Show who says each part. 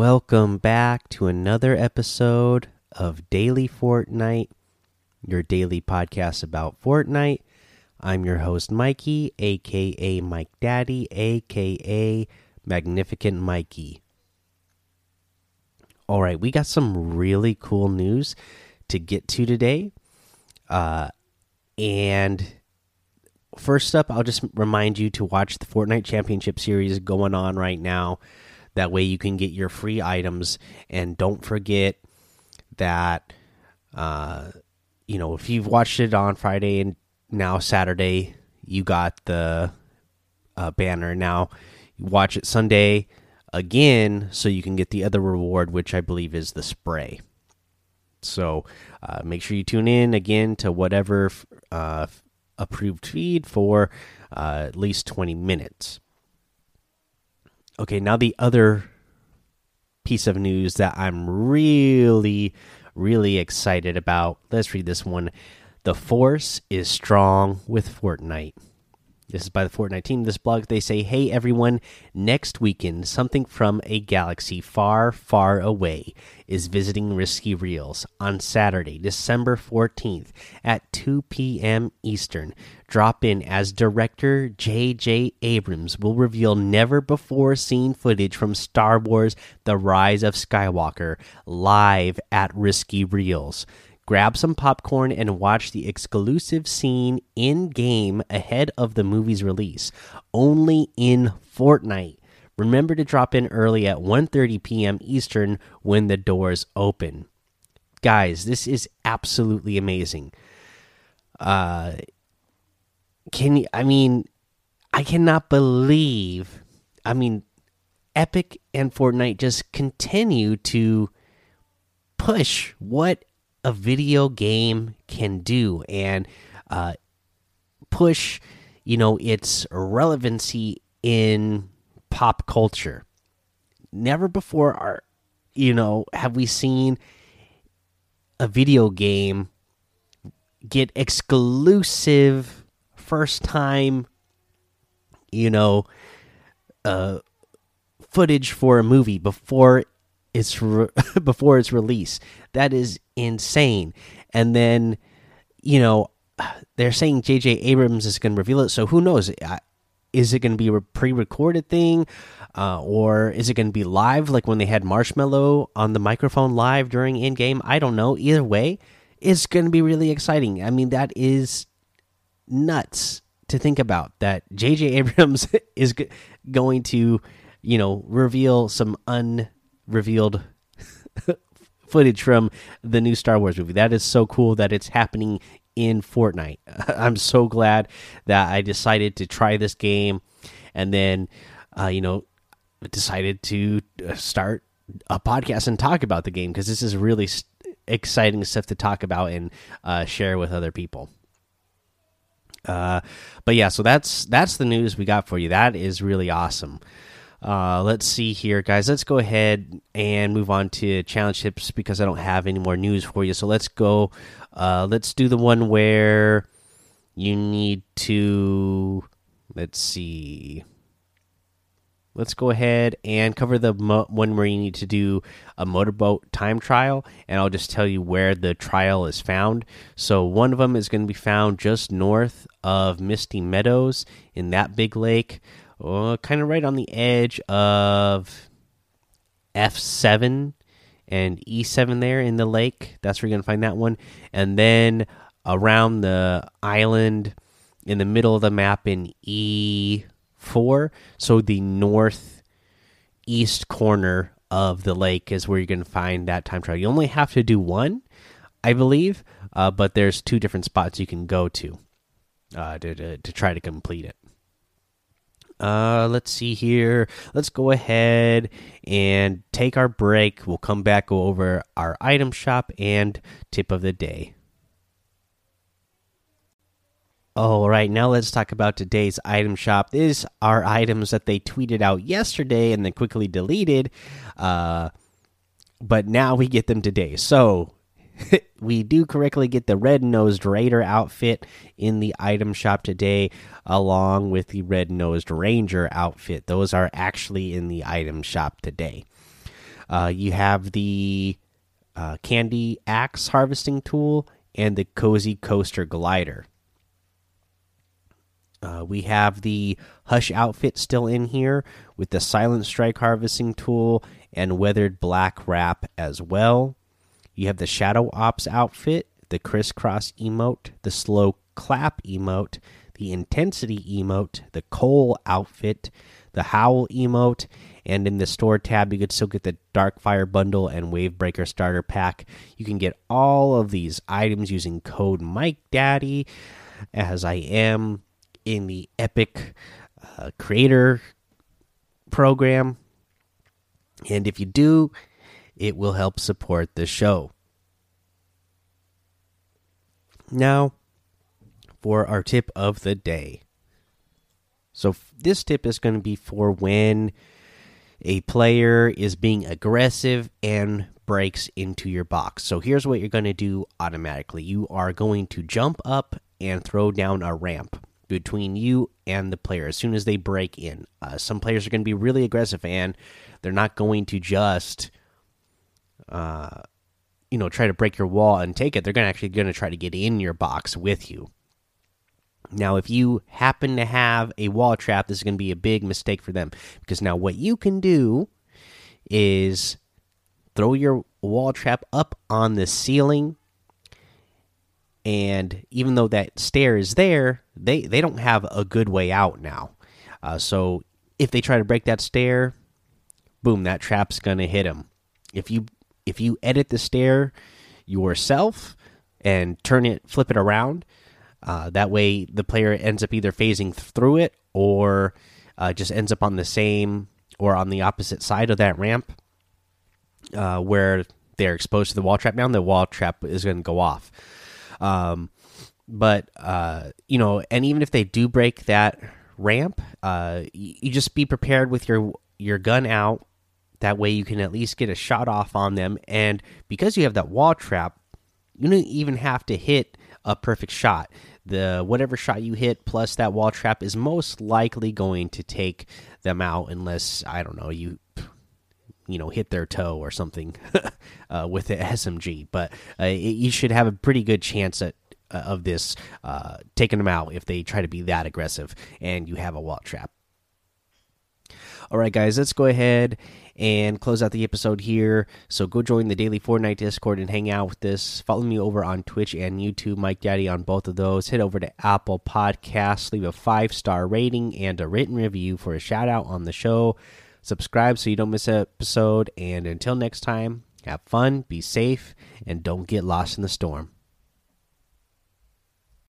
Speaker 1: Welcome back to another episode of Daily Fortnite, your daily podcast about Fortnite. I'm your host, Mikey, aka Mike Daddy, aka Magnificent Mikey. All right, we got some really cool news to get to today. Uh, and first up, I'll just remind you to watch the Fortnite Championship Series going on right now. That way, you can get your free items. And don't forget that, uh, you know, if you've watched it on Friday and now Saturday, you got the uh, banner. Now, watch it Sunday again so you can get the other reward, which I believe is the spray. So uh, make sure you tune in again to whatever uh, approved feed for uh, at least 20 minutes. Okay, now the other piece of news that I'm really, really excited about. Let's read this one. The Force is strong with Fortnite. This is by the Fortnite team. This blog, they say, Hey everyone, next weekend, something from a galaxy far, far away is visiting Risky Reels on Saturday, December 14th at 2 p.m. Eastern. Drop in as director J.J. Abrams will reveal never before seen footage from Star Wars The Rise of Skywalker live at Risky Reels grab some popcorn and watch the exclusive scene in game ahead of the movie's release only in Fortnite. Remember to drop in early at 1:30 p.m. Eastern when the doors open. Guys, this is absolutely amazing. Uh can you I mean I cannot believe I mean Epic and Fortnite just continue to push what a video game can do and uh, push, you know, its relevancy in pop culture. Never before are, you know, have we seen a video game get exclusive first time, you know, uh, footage for a movie before its before its release. That is insane. And then, you know, they're saying J.J. Abrams is going to reveal it. So who knows? Is it going to be a pre-recorded thing, uh, or is it going to be live, like when they had Marshmello on the microphone live during in game? I don't know. Either way, it's going to be really exciting. I mean, that is nuts to think about. That J.J. Abrams is going to, you know, reveal some unrevealed footage from the new Star Wars movie. That is so cool that it's happening in Fortnite. I'm so glad that I decided to try this game and then, uh, you know, decided to uh, start a podcast and talk about the game because this is really exciting stuff to talk about and uh, share with other people. Uh, but yeah, so that's that's the news we got for you. That is really awesome. Uh, let's see here, guys. Let's go ahead and move on to challenge tips because I don't have any more news for you. So let's go. Uh, let's do the one where you need to. Let's see. Let's go ahead and cover the one where you need to do a motorboat time trial, and I'll just tell you where the trial is found. So, one of them is going to be found just north of Misty Meadows in that big lake uh, kind of right on the edge of F7 and E7 there in the lake. That's where you're going to find that one. And then around the island in the middle of the map in E4. So the northeast corner of the lake is where you're going to find that time trial. You only have to do one, I believe, uh, but there's two different spots you can go to uh, to, to, to try to complete it. Uh, let's see here. Let's go ahead and take our break. We'll come back, go over our item shop and tip of the day. All right, now let's talk about today's item shop. These are items that they tweeted out yesterday and then quickly deleted. Uh, but now we get them today. So we do correctly get the red nosed raider outfit in the item shop today, along with the red nosed ranger outfit. Those are actually in the item shop today. Uh, you have the uh, Candy Axe harvesting tool and the Cozy Coaster glider. Uh, we have the Hush outfit still in here with the Silent Strike harvesting tool and Weathered Black wrap as well. You have the Shadow Ops outfit, the Crisscross emote, the Slow Clap emote, the Intensity emote, the Coal outfit, the Howl emote, and in the store tab, you could still get the Darkfire bundle and Wavebreaker starter pack. You can get all of these items using code Mike Daddy, as I am in the Epic uh, Creator program. And if you do, it will help support the show. Now, for our tip of the day. So, this tip is going to be for when a player is being aggressive and breaks into your box. So, here's what you're going to do automatically you are going to jump up and throw down a ramp between you and the player as soon as they break in. Uh, some players are going to be really aggressive and they're not going to just, uh, you know, try to break your wall and take it. They're going to actually going to try to get in your box with you. Now, if you happen to have a wall trap, this is going to be a big mistake for them because now what you can do is throw your wall trap up on the ceiling and even though that stair is there they they don't have a good way out now uh, so if they try to break that stair boom that trap's gonna hit them if you if you edit the stair yourself and turn it flip it around uh, that way the player ends up either phasing through it or uh, just ends up on the same or on the opposite side of that ramp uh, where they're exposed to the wall trap now the wall trap is going to go off um, but uh, you know, and even if they do break that ramp, uh, you, you just be prepared with your your gun out. That way, you can at least get a shot off on them. And because you have that wall trap, you don't even have to hit a perfect shot. The whatever shot you hit plus that wall trap is most likely going to take them out, unless I don't know you you know hit their toe or something uh, with the SMG. But uh, you should have a pretty good chance at uh, of this uh, taking them out if they try to be that aggressive and you have a wall trap. All right, guys, let's go ahead and close out the episode here. So go join the daily Fortnite Discord and hang out with us. Follow me over on Twitch and YouTube, Mike Daddy on both of those. Head over to Apple Podcasts, leave a five star rating and a written review for a shout out on the show subscribe so you don't miss an episode. And until next time, have fun, be safe, and don't get lost in the storm.